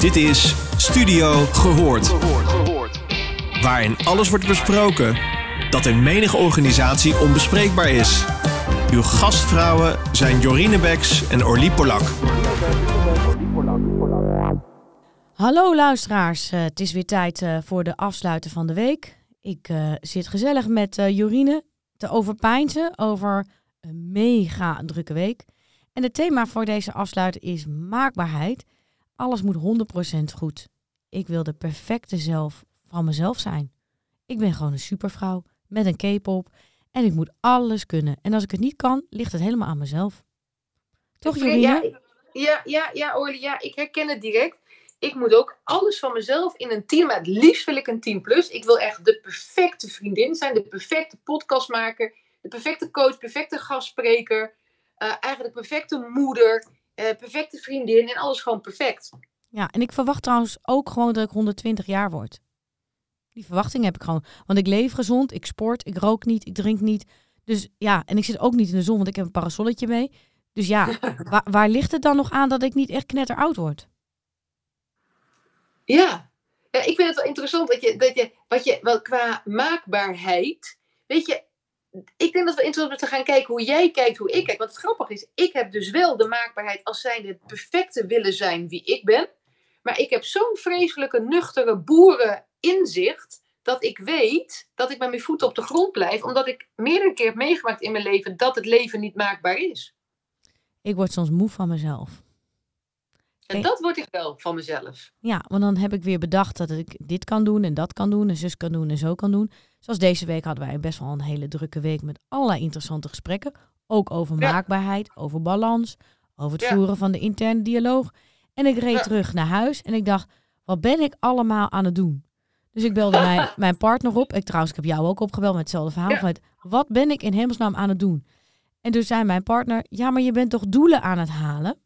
Dit is Studio Gehoord. Waarin alles wordt besproken dat in menige organisatie onbespreekbaar is. Uw gastvrouwen zijn Jorine Beks en Orlie Polak. Hallo luisteraars, Eh, het is weer tijd eh, voor de afsluiten van de week. Ik eh, zit gezellig met Jorine te overpeinzen over een mega drukke week. En het thema voor deze afsluiting is maakbaarheid. Alles moet 100% goed. Ik wil de perfecte zelf van mezelf zijn. Ik ben gewoon een supervrouw met een cape op en ik moet alles kunnen. En als ik het niet kan, ligt het helemaal aan mezelf. Toch Ja, Jorine? ja, ja, ja, Orly, ja, ik herken het direct. Ik moet ook alles van mezelf in een team. Maar het liefst wil ik een team plus. Ik wil echt de perfecte vriendin zijn, de perfecte podcastmaker, de perfecte coach, perfecte gastspreker, eh, eigenlijk de perfecte moeder, perfecte vriendin en alles gewoon perfect. Ja, en ik verwacht trouwens ook gewoon dat ik 120 jaar word. Die verwachting heb ik gewoon. Want ik leef gezond, ik sport, ik rook niet, ik drink niet. Dus ja, en ik zit ook niet in de zon, want ik heb een parasolletje mee. Dus ja, waar, waar ligt het dan nog aan dat ik niet echt knetter oud word? Ja. ja, ik vind het wel interessant dat je, dat je, wat je wel qua maakbaarheid, weet je, ik denk dat we interessant te gaan kijken hoe jij kijkt, hoe ik kijk. Want het grappige is, ik heb dus wel de maakbaarheid als zijnde het perfecte willen zijn wie ik ben. Maar ik heb zo'n vreselijke, nuchtere boereninzicht, dat ik weet dat ik met mijn voeten op de grond blijf, omdat ik meerdere keer heb meegemaakt in mijn leven dat het leven niet maakbaar is. Ik word soms moe van mezelf. En dat word ik wel van mezelf. Ja, want dan heb ik weer bedacht dat ik dit kan doen en dat kan doen en zus kan doen en zo kan doen. Zoals deze week hadden wij best wel een hele drukke week met allerlei interessante gesprekken. Ook over Ja. maakbaarheid, over balans, over het Ja. voeren van de interne dialoog. En ik reed Ja. terug naar huis en ik dacht, wat ben ik allemaal aan het doen? Dus ik belde mijn, mijn partner op. Ik trouwens, ik heb jou ook opgebeld met hetzelfde verhaal. Met, wat ben ik in hemelsnaam aan het doen? En toen zei mijn partner, ja, maar je bent toch doelen aan het halen?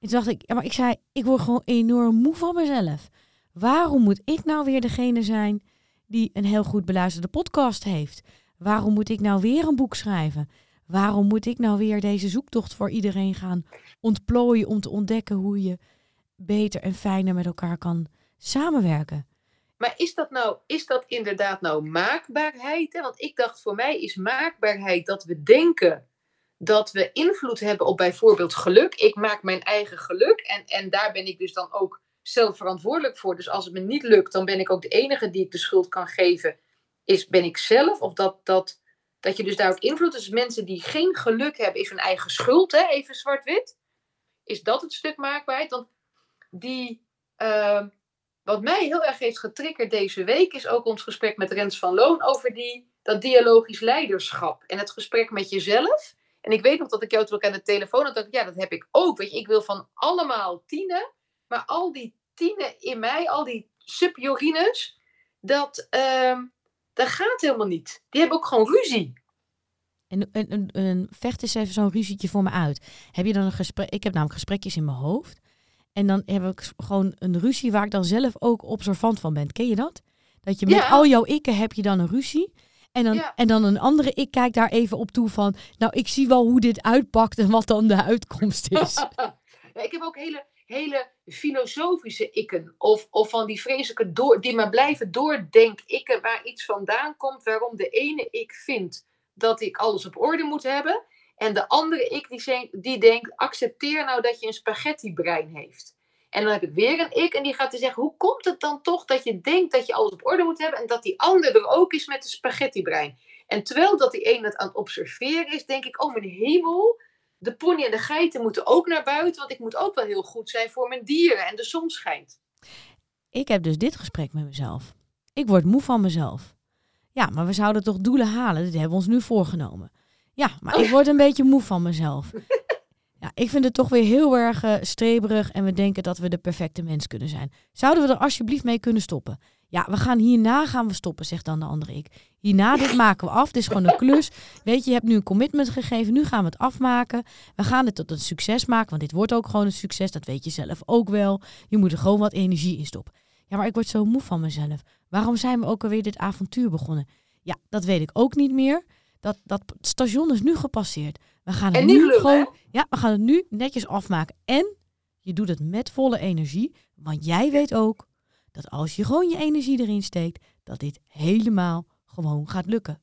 En dacht ik, ja, maar ik zei, ik word gewoon enorm moe van mezelf. Waarom moet ik nou weer degene zijn die een heel goed beluisterde podcast heeft? Waarom moet ik nou weer een boek schrijven? Waarom moet ik nou weer deze zoektocht voor iedereen gaan ontplooien om te ontdekken hoe je beter en fijner met elkaar kan samenwerken? Maar is dat nou, is dat inderdaad nou maakbaarheid? Want ik dacht, voor mij is maakbaarheid dat we denken dat we invloed hebben op bijvoorbeeld geluk. Ik maak mijn eigen geluk en, en daar ben ik dus dan ook zelf verantwoordelijk voor. Dus als het me niet lukt, dan ben ik ook de enige die ik de schuld kan geven. Is, ben ik zelf? Of dat, dat, dat je dus daar ook invloed... Dus mensen die geen geluk hebben, is hun eigen schuld, hè? even zwart-wit. Is dat het stuk maakbaarheid? Want die... ehm, wat mij heel erg heeft getriggerd deze week is ook ons gesprek met Rens van Loon over die, dat dialogisch leiderschap en het gesprek met jezelf. En ik weet nog dat ik jou toen ook aan de telefoon had, ik, ja, dat heb ik ook. Weet je, ik wil van allemaal tienen, maar al die tienen in mij, al die subjorines, dat, ehm, dat gaat helemaal niet. Die hebben ook gewoon ruzie. En, en, en, en vecht eens even zo'n ruzietje voor me uit. Heb je dan een gesprek? Ik heb namelijk gesprekjes in mijn hoofd. En dan heb ik gewoon een ruzie waar ik dan zelf ook observant van ben. Ken je dat? Dat je met Ja. al jouw ikken heb je dan een ruzie. En dan, Ja. en dan een andere ik kijkt daar even op toe van... Nou, ik zie wel hoe dit uitpakt en wat dan de uitkomst is. Ja, ik heb ook hele, hele filosofische ikken. Of, of van die vreselijke door, die maar blijven doordenk-ikken waar iets vandaan komt. Waarom de ene ik vindt dat ik alles op orde moet hebben. En de andere ik die, die denkt, accepteer nou dat je een spaghetti-brein heeft. En dan heb ik weer een ik en die gaat te zeggen, hoe komt het dan toch dat je denkt dat je alles op orde moet hebben. En dat die ander er ook is met de spaghetti-brein. En terwijl dat die een het aan het observeren is, denk ik, oh mijn hemel de pony en de geiten moeten ook naar buiten, want ik moet ook wel heel goed zijn voor mijn dieren en de zon schijnt. Ik heb dus dit gesprek met mezelf. Ik word moe van mezelf. Ja, maar we zouden toch doelen halen? Dit hebben we ons nu voorgenomen. Ja, maar ik word een beetje moe van mezelf. Ja, ik vind het toch weer heel erg eh, streberig en we denken dat we de perfecte mens kunnen zijn. Zouden we er alsjeblieft mee kunnen stoppen? Ja, we gaan hierna gaan we stoppen, zegt dan de andere ik. Hierna, dit maken we af. Dit is gewoon een klus. Weet je, je hebt nu een commitment gegeven. Nu gaan we het afmaken. We gaan het tot een succes maken. Want dit wordt ook gewoon een succes. Dat weet je zelf ook wel. Je moet er gewoon wat energie in stoppen. Ja, maar ik word zo moe van mezelf. Waarom zijn we ook alweer dit avontuur begonnen? Ja, dat weet ik ook niet meer. Dat, dat station is nu gepasseerd. We gaan het nu lullen, gewoon. hè? Ja, we gaan het nu netjes afmaken. En Je doet het met volle energie, want jij weet ook dat als je gewoon je energie erin steekt, dat dit helemaal gewoon gaat lukken.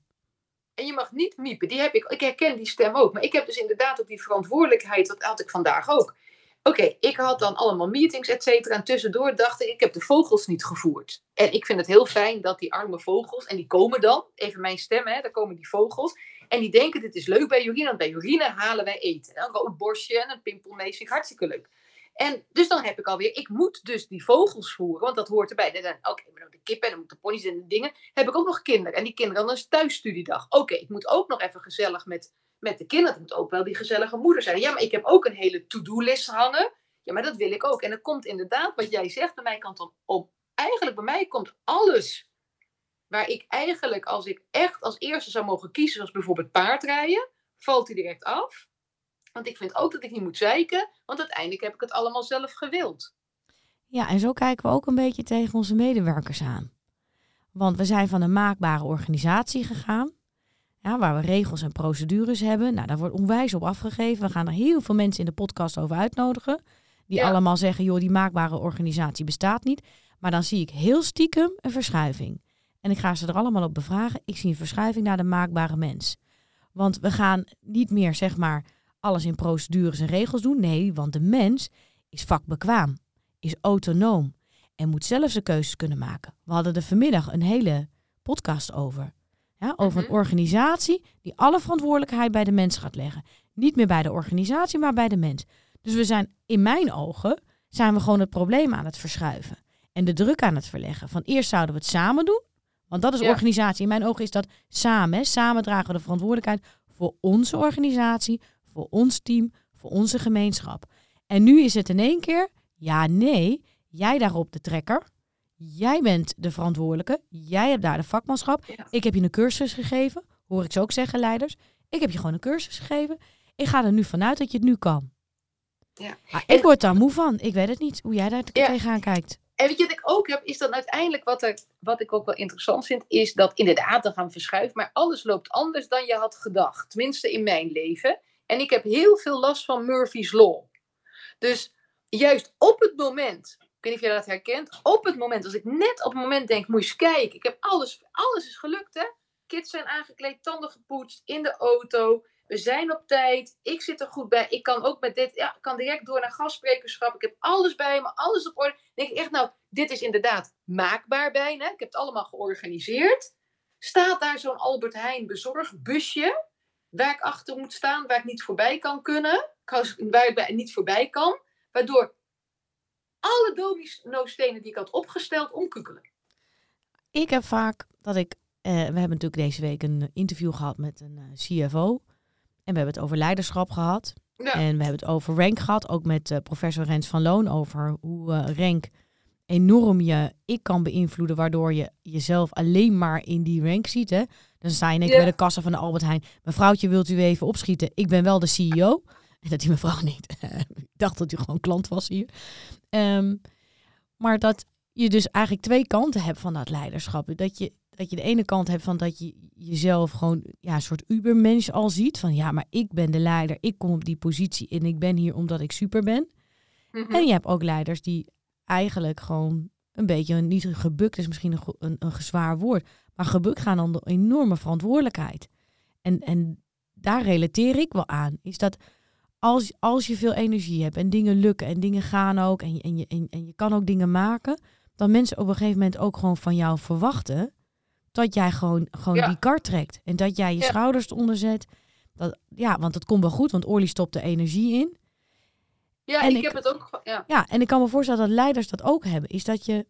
En je mag niet miepen. Die heb ik, ik herken die stem ook. Maar ik heb dus inderdaad ook die verantwoordelijkheid. Dat had ik vandaag ook. Oké, ik had dan allemaal meetings, et cetera. En tussendoor dacht ik, ik heb de vogels niet gevoerd. En ik vind het heel fijn dat die arme vogels, en die komen dan, even mijn stem, hè, daar komen die vogels. En die denken, dit is leuk bij Jorine, want bij Jorine halen wij eten. Een borstje en een pimpelmees vind ik hartstikke leuk. En dus dan heb ik alweer, ik moet dus die vogels voeren, want dat hoort erbij. Oké, okay, maar de kippen en dan de ponies en de dingen. Heb ik ook nog kinderen. En die kinderen dan een thuisstudiedag. Oké, ik moet ook nog even gezellig met, met de kinderen. Het moet ook wel die gezellige moeder zijn. Ja, maar ik heb ook een hele to-do-list hangen. Ja, maar dat wil ik ook. En dat komt inderdaad, wat jij zegt, bij mij kan dan op. Eigenlijk bij mij komt alles waar ik eigenlijk, als ik echt als eerste zou mogen kiezen, zoals bijvoorbeeld paardrijden, valt die direct af. Want ik vind ook dat ik niet moet zeiken, want uiteindelijk heb ik het allemaal zelf gewild. Ja, en zo kijken we ook een beetje tegen onze medewerkers aan. Want we zijn van een maakbare organisatie gegaan, ja, waar we regels en procedures hebben. Nou, daar wordt onwijs op afgegeven. We gaan er heel veel mensen in de podcast over uitnodigen. Die allemaal zeggen, joh, die maakbare organisatie bestaat niet. Maar dan zie ik heel stiekem een verschuiving. En ik ga ze er allemaal op bevragen. Ik zie een verschuiving naar de maakbare mens. Want we gaan niet meer, zeg maar, alles in procedures en regels doen. Nee, want de mens is vakbekwaam, is autonoom en moet zelf zijn keuzes kunnen maken. We hadden er vanmiddag een hele podcast over. Ja, over een mhm. organisatie die alle verantwoordelijkheid bij de mens gaat leggen. Niet meer bij de organisatie, maar bij de mens. Dus we zijn in mijn ogen zijn we gewoon het probleem aan het verschuiven. En de druk aan het verleggen. Van eerst zouden we het samen doen. Want dat is organisatie. In mijn ogen is dat samen. Samen dragen we de verantwoordelijkheid voor onze organisatie, voor ons team, voor onze gemeenschap. En nu is het in één keer, ja, nee, jij daarop de trekker. Jij bent de verantwoordelijke. Jij hebt daar de vakmanschap. Ik heb je een cursus gegeven. Hoor ik ze ook zeggen, leiders. Ik heb je gewoon een cursus gegeven. Ik ga er nu vanuit dat je het nu kan. Ja. ik word daar moe van. Ik weet het niet hoe jij daar tegenaan kijkt. En weet je wat ik ook heb, is dan uiteindelijk wat, er, wat ik ook wel interessant vind, is dat inderdaad dan gaan verschuiven, maar alles loopt anders dan je had gedacht. Tenminste in mijn leven. En ik heb heel veel last van Murphy's Law. Dus juist op het moment, ik weet niet of jij dat herkent, op het moment, als ik net op het moment denk, moet je eens kijken, ik heb alles, alles is gelukt hè. Kids zijn aangekleed, tanden gepoetst, in de auto, we zijn op tijd, ik zit er goed bij, ik kan ook met dit, ja, ik kan direct door naar gastsprekerschap, ik heb alles bij me, alles op orde. Denk ik echt, nou, dit is inderdaad maakbaar bijna, ik heb het allemaal georganiseerd. Staat daar zo'n Albert Heijn bezorgbusje, waar ik achter moet staan, waar ik niet voorbij kan kunnen, waar ik niet voorbij kan, waardoor alle domino-stenen die ik had opgesteld omkukkelen. Ik heb vaak dat ik, eh, we hebben natuurlijk deze week een interview gehad met een eh, CFO en we hebben het over leiderschap gehad. En we hebben het over rank gehad, ook met uh, professor Rens van Loon over hoe uh, rank enorm je ik kan beïnvloeden, waardoor je jezelf alleen maar in die rank ziet. Hè? Dan sta je bij de kassa van de Albert Heijn. Mevrouwtje, wilt u even opschieten? Ik ben wel de CEO. En dat die mevrouw niet. ik dacht dat u gewoon klant was hier. Um, maar dat je dus eigenlijk twee kanten hebt van dat leiderschap. Dat je, dat je de ene kant hebt van dat je jezelf gewoon ja, een soort ubermens al ziet. Van ja, maar ik ben de leider. Ik kom op die positie en ik ben hier omdat ik super ben. Mhm. En je hebt ook leiders die eigenlijk gewoon een beetje, niet gebukt is misschien een, een, een gezwaar woord, maar gebukt gaan onder enorme verantwoordelijkheid. En, en daar relateer ik wel aan. Is dat als, als je veel energie hebt en dingen lukken en dingen gaan ook en je, en, je, en, en je kan ook dingen maken, dan mensen op een gegeven moment ook gewoon van jou verwachten dat jij gewoon, gewoon die kar trekt. En dat jij je schouders eronder zet. Dat, ja, want het komt wel goed, want Orly stopt de energie in. Ja, en ik, heb het ook. Ja. ja, en ik kan me voorstellen dat leiders dat ook hebben. Is dat je,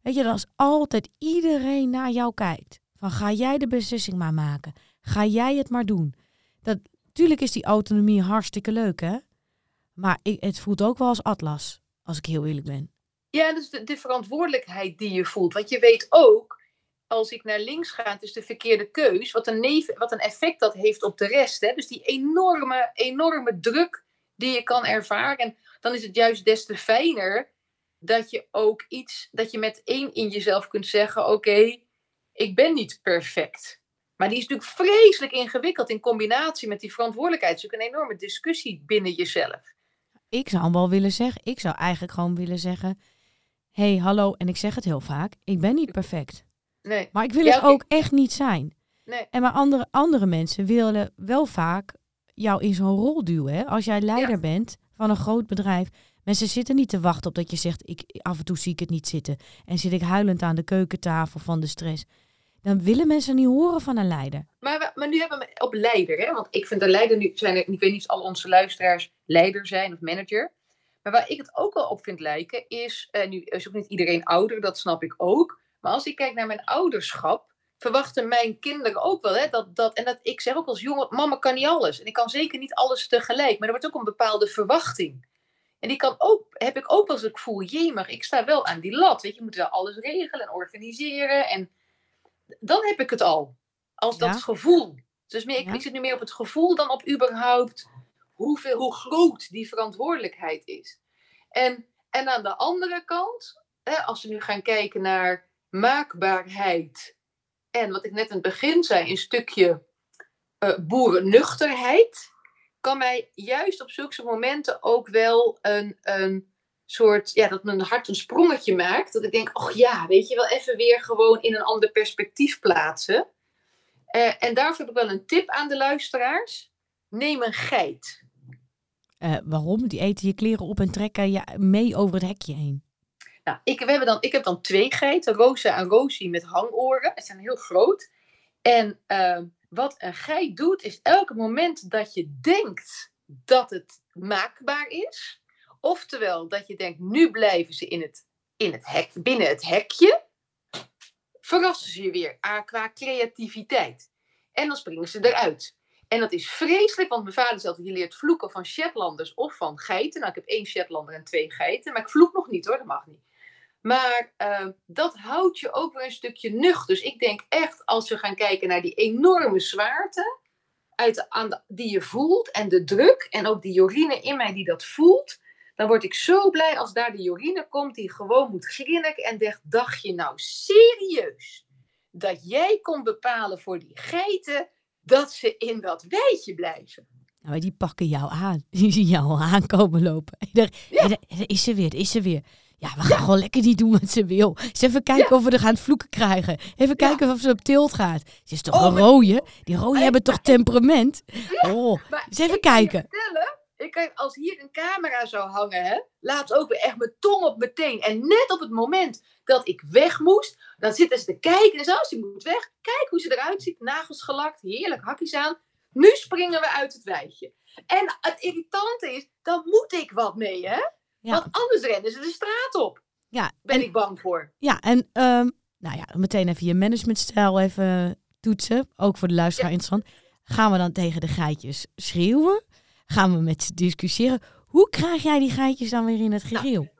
weet je, dat als altijd iedereen naar jou kijkt. Van ga jij de beslissing maar maken? Ga jij het maar doen? Dat, tuurlijk is die autonomie hartstikke leuk, hè? Maar ik, het voelt ook wel als atlas, als ik heel eerlijk ben. Ja, dus de, de verantwoordelijkheid die je voelt. Want je weet ook, als ik naar links ga, het is de verkeerde keus, wat een, neef, wat een effect dat heeft op de rest. Hè? Dus die enorme, enorme druk die je kan ervaren. En dan is het juist des te fijner dat je ook iets, dat je met één in jezelf kunt zeggen: Oké, ik ben niet perfect. Maar die is natuurlijk vreselijk ingewikkeld in combinatie met die verantwoordelijkheid. Het is natuurlijk een enorme discussie binnen jezelf. ik zou wel willen zeggen. Ik zou eigenlijk gewoon willen zeggen. hey, hallo. En ik zeg het heel vaak. Ik ben niet perfect. Nee. Maar ik wil het ook echt niet zijn. Nee. En maar andere, andere mensen willen wel vaak jou in zo'n rol duwen. Hè? Als jij leider Ja. bent van een groot bedrijf. Mensen zitten niet te wachten op dat je zegt, ik, af en toe zie ik het niet zitten. En zit ik huilend aan de keukentafel van de stress. Dan willen mensen niet horen van een leider. Maar, we- maar nu hebben we op leider, hè? want ik vind de leider nu, zijn er, ik weet niet of al onze luisteraars leider zijn of manager. Maar waar ik het ook wel op vind lijken is, eh, nu is ook niet iedereen ouder, dat snap ik ook. Maar als ik kijk naar mijn ouderschap, verwachten mijn kinderen ook wel, hè, dat, dat, en dat ik zeg ook als jongen, mama kan niet alles. En ik kan zeker niet alles tegelijk, maar er wordt ook een bepaalde verwachting. En die kan ook, heb ik ook als ik voel, jee, maar ik sta wel aan die lat. Weet je, je moet wel alles regelen en organiseren. En dan heb ik het al. Als dat Ja. gevoel. Dus meer, ik, Ja. ik zit nu meer op het gevoel dan op überhaupt hoeveel, hoe groot die verantwoordelijkheid is. En, en aan de andere kant, hè, als we nu gaan kijken naar maakbaarheid. En wat ik net in het begin zei, een stukje eh boerennuchterheid. Kan mij juist op zulke momenten ook wel een, een soort, ja, dat mijn hart een sprongetje maakt. Dat ik denk, oh ja, weet je wel, even weer gewoon in een ander perspectief plaatsen. Eh, en daarvoor heb ik wel een tip aan de luisteraars. Neem een geit. Eh, waarom? Die eten je kleren op en trekken je mee over het hekje heen. Nou, ik, we hebben dan, ik heb dan twee geiten, Rosa en Rosie met hangoren. Ze zijn heel groot. En ehm, wat een geit doet, is elke moment dat je denkt dat het maakbaar is, oftewel dat je denkt, nu blijven ze in het, in het hek, binnen het hekje, verrassen ze je weer ah, qua creativiteit. En dan springen ze eruit. En dat is vreselijk, want mijn vader altijd, je leert vloeken van Shetlanders of van geiten. Nou, ik heb één Shetlander en twee geiten, maar ik vloek nog niet hoor, dat mag niet. Maar eh, dat houdt je ook weer een stukje nucht. Dus ik denk echt, als we gaan kijken naar die enorme zwaarte uit de, aan de- die je voelt en de druk en ook die Jorine in mij die dat voelt, dan word ik zo blij als daar die Jorine komt die gewoon moet grinniken en zegt, dacht je nou serieus dat jij kon bepalen voor die geiten dat ze in dat weidje blijven? Nou, die pakken jou aan. Die zien jou al aankomen lopen. En daar, Ja. en daar- en daar is ze weer, daar is ze weer. Ja, we gaan gewoon lekker niet doen wat ze wil. Eens even kijken of we er gaan vloeken krijgen. Even kijken of ze op tilt gaat. Ze is toch Oh, een rode? Die rode hebben toch temperament? Oh, eens even ik kan je kijken. vertellen, ik kan, als hier een camera zou hangen, hè, laat ook weer echt mijn tong op meteen. En net op het moment dat ik weg moest, dan zitten ze te kijken. En zo, ze moet weg. Kijk hoe ze eruit ziet. Nagels gelakt, heerlijk hakjes aan. Nu springen we uit het weidje. En het irritante is, dan moet ik wat mee, hè? Ja. Want anders rennen ze de straat op. Ja, Ben en, ik bang voor. ja, en ehm, nou ja, meteen even je managementstijl even toetsen. Ook voor de luisteraar Ja. interessant. Gaan we dan tegen de geitjes schreeuwen? Gaan we met ze discussiëren? Hoe krijg jij die geitjes dan weer in het gereel?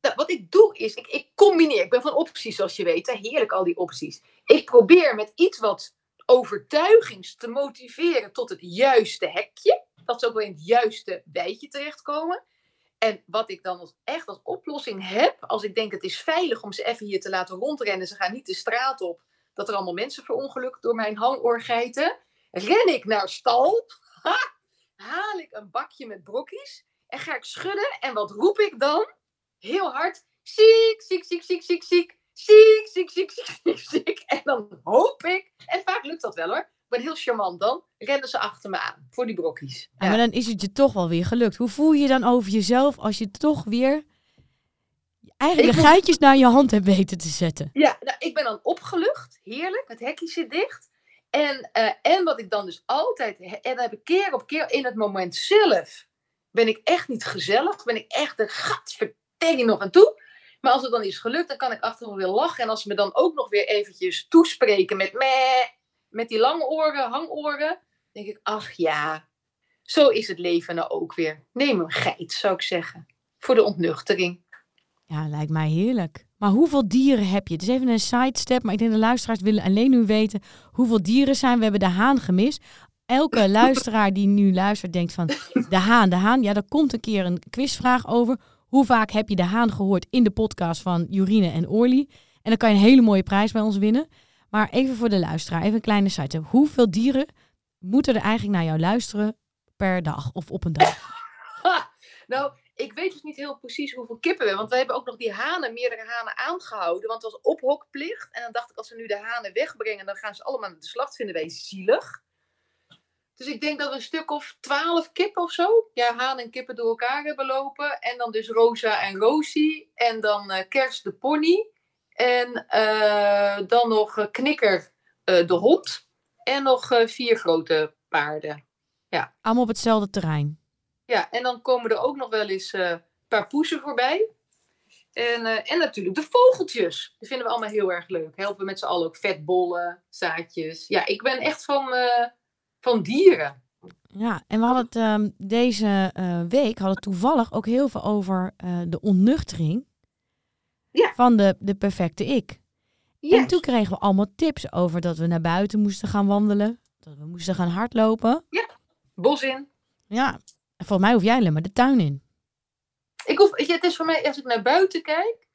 Nou, wat ik doe is, ik, ik combineer. Ik ben van opties, zoals je weet. Hè? Heerlijk, al die opties. Ik probeer met iets wat overtuigings te motiveren tot het juiste hekje. Dat ze ook wel in het juiste weidje terechtkomen. En wat ik dan als, echt als oplossing heb, als ik denk het is veilig om ze even hier te laten rondrennen, ze gaan niet de straat op, dat er allemaal mensen verongelukt door mijn hangoorgeiten, ren ik naar stal, haal ik een bakje met brokjes en ga ik schudden. En wat roep ik dan? Heel hard, ziek, ziek, ziek, ziek, ziek, ziek. Ziek, ziek, ziek, ziek, ziek, En dan hoop ik, en vaak lukt dat wel hoor, ben heel charmant dan, rennen ze achter me aan voor die brokkies. Ja, maar dan is het je toch wel weer gelukt. Hoe voel je je dan over jezelf als je toch weer eigenlijk de moet- geitjes naar je hand hebt weten te zetten? Ja, nou, ik ben dan opgelucht. Heerlijk. Het hekje zit dicht. En, eh, en wat ik dan dus altijd... En dan heb ik keer op keer in het moment zelf... Ben ik echt niet gezellig. Ben ik echt de gadvertering nog aan toe. Maar als het dan is gelukt, dan kan ik achteraf weer lachen. En als ze me dan ook nog weer eventjes toespreken met... Meh, met die lange oren, hangoren. denk ik, ach ja. Zo is het leven nou ook weer. Neem een geit, zou ik zeggen. Voor de ontnuchtering. Ja, lijkt mij heerlijk. Maar hoeveel dieren heb je? Het is even een sidestep, maar ik denk de luisteraars willen alleen nu weten hoeveel dieren zijn. We hebben de haan gemist. Elke luisteraar die nu luistert denkt van de haan, de haan. Ja, er komt een keer een quizvraag over. Hoe vaak heb je de haan gehoord in de podcast van Jorine en Orly? En dan kan je een hele mooie prijs bij ons winnen. Maar even voor de luisteraar, even een kleine sidestep. Hoeveel dieren moeten er eigenlijk naar jou luisteren per dag of op een dag? Nou, ik weet dus niet heel precies hoeveel kippen we hebben. Want we hebben ook nog die hanen, meerdere hanen aangehouden. Want het was ophokplicht. En dan dacht ik, als we nu de hanen wegbrengen, dan gaan ze allemaal naar de slacht. Vinden wij zielig. Dus ik denk dat we een stuk of twaalf kippen of zo. Ja, haan en kippen door elkaar hebben lopen. En dan dus Rosa en Rosie. En dan uh, Kers de pony. En uh, dan nog uh, Knikker de hond. En nog vier grote paarden. Ja. Allemaal op hetzelfde terrein. Ja, en dan komen er ook nog wel eens een paar poezen voorbij. En, en natuurlijk de vogeltjes. Die vinden we allemaal heel erg leuk. Helpen met z'n allen ook vetbollen, zaadjes. Ja, ik ben echt van van dieren. Ja, en we hadden het um, deze uh, week hadden toevallig ook heel veel over de onnuchtering ja. van de, de perfecte ik. Yes. En toen kregen we allemaal tips over dat we naar buiten moesten gaan wandelen, dat we moesten gaan hardlopen. Ja, bos in. Ja, en volgens mij hoef jij alleen maar de tuin in. Ik hoef, het is voor mij, als ik naar buiten kijk,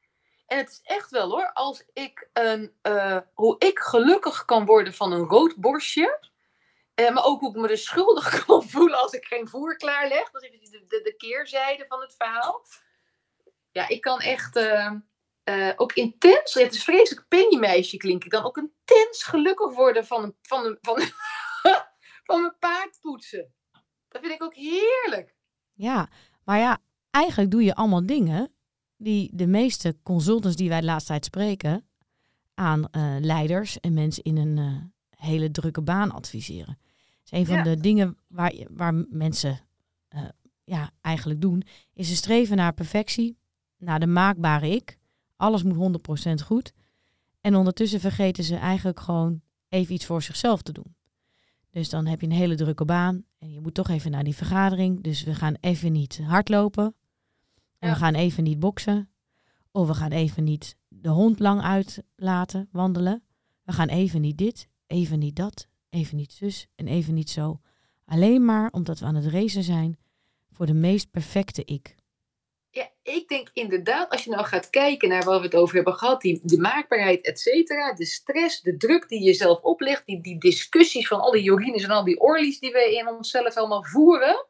en het is echt wel hoor, als ik een, uh, hoe ik gelukkig kan worden van een rood borstje, uh, maar ook hoe ik me er schuldig kan voelen als ik geen voer klaarleg. Dat is even de, de, de keerzijde van het verhaal. Ja, ik kan echt uh, uh, ook intens, het is vreselijk pennymeisje klink ik dan, ook intens gelukkig worden van een, van een, van, van mijn paard poetsen. Dat vind ik ook heerlijk. Ja, maar ja, eigenlijk doe je allemaal dingen die de meeste consultants die wij de laatste tijd spreken aan leiders en mensen in een hele drukke baan adviseren. is een van de dingen waar, waar mensen ja, eigenlijk doen, is ze streven naar perfectie, naar de maakbare ik. Alles moet 100% goed. En ondertussen vergeten ze eigenlijk gewoon even iets voor zichzelf te doen. Dus dan heb je een hele drukke baan en je moet toch even naar die vergadering. Dus we gaan even niet hardlopen. En ja. we gaan even niet boksen. Of we gaan even niet de hond lang uitlaten wandelen. We gaan even niet dit even niet dat, even niet zus en even niet zo. Alleen maar omdat we aan het racen zijn voor de meest perfecte ik. Ja, ik denk inderdaad, als je nou gaat kijken naar waar we het over hebben gehad, die, de maakbaarheid, et cetera, de stress, de druk die je zelf oplegt, die, die discussies van al die Jorines en al die Orlies die we in onszelf allemaal voeren,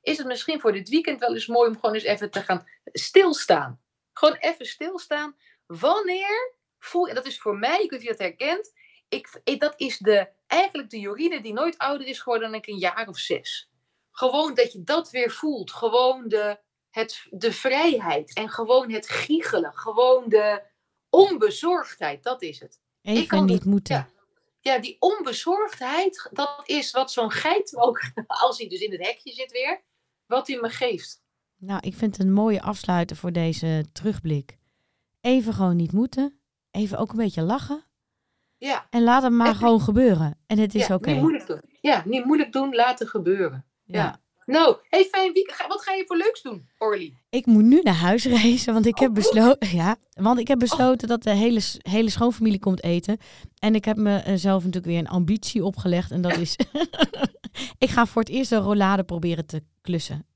is het misschien voor dit weekend wel eens mooi om gewoon eens even te gaan stilstaan. Gewoon even stilstaan. Wanneer voel je, dat is voor mij, ik weet niet of je dat herkent, ik, dat is de, eigenlijk de Jorine die nooit ouder is geworden dan ik een jaar of zes. Gewoon dat je dat weer voelt. Gewoon de, het, de vrijheid en gewoon het giechelen. Gewoon de onbezorgdheid, dat is het. Even ik kan niet moeten. Ja, ja, die onbezorgdheid, dat is wat zo'n geit ook, als hij dus in het hekje zit weer, wat hij me geeft. Nou, ik vind het een mooie afsluiter voor deze terugblik. Even gewoon niet moeten. Even ook een beetje lachen. Ja. En laat het maar gewoon gebeuren. En het is ja, oké. Niet moeilijk doen. Ja, niet moeilijk doen, laten gebeuren. Ja. Nou, hey, fijn weekend. Wat ga je voor leuks doen, Orly? Ik moet nu naar huis reizen, want ik heb, besloten, ja, want ik heb besloten dat de hele, hele schoonfamilie komt eten. En ik heb mezelf natuurlijk weer een ambitie opgelegd. En dat is, ik ga voor het eerst een rollade proberen te klussen.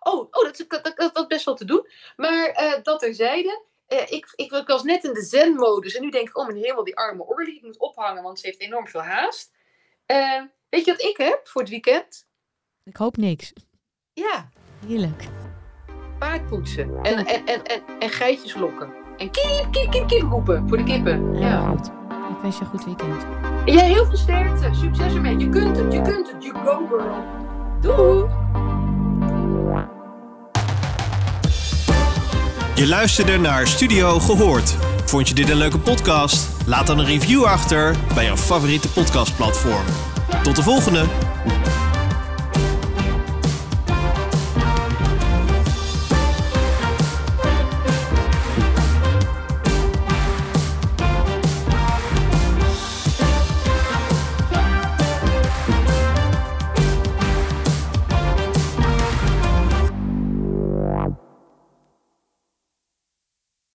Oh, oh dat, is, dat, dat, dat best wel te doen. Maar uh, dat terzijde, uh, ik, ik, ik, was net in de zen-modus en nu denk ik, oh mijn hemel, die arme Orly, ik moet ophangen, want ze heeft enorm veel haast. Uh, weet je wat ik heb voor het weekend? Ik hoop niks. Ja. Heerlijk. Paardpoetsen en, en, en, en, en geitjes lokken. En kiep, kiep, kiep, kiep roepen voor de kippen. Ja, ja. goed. Ik wens je een goed weekend. En jij heel veel sterkte. Succes ermee. Je kunt het, je kunt het. You go girl. Doei. Je luisterde naar Studio Gehoord. Vond je dit een leuke podcast? Laat dan een review achter bij jouw favoriete podcastplatform. Tot de volgende!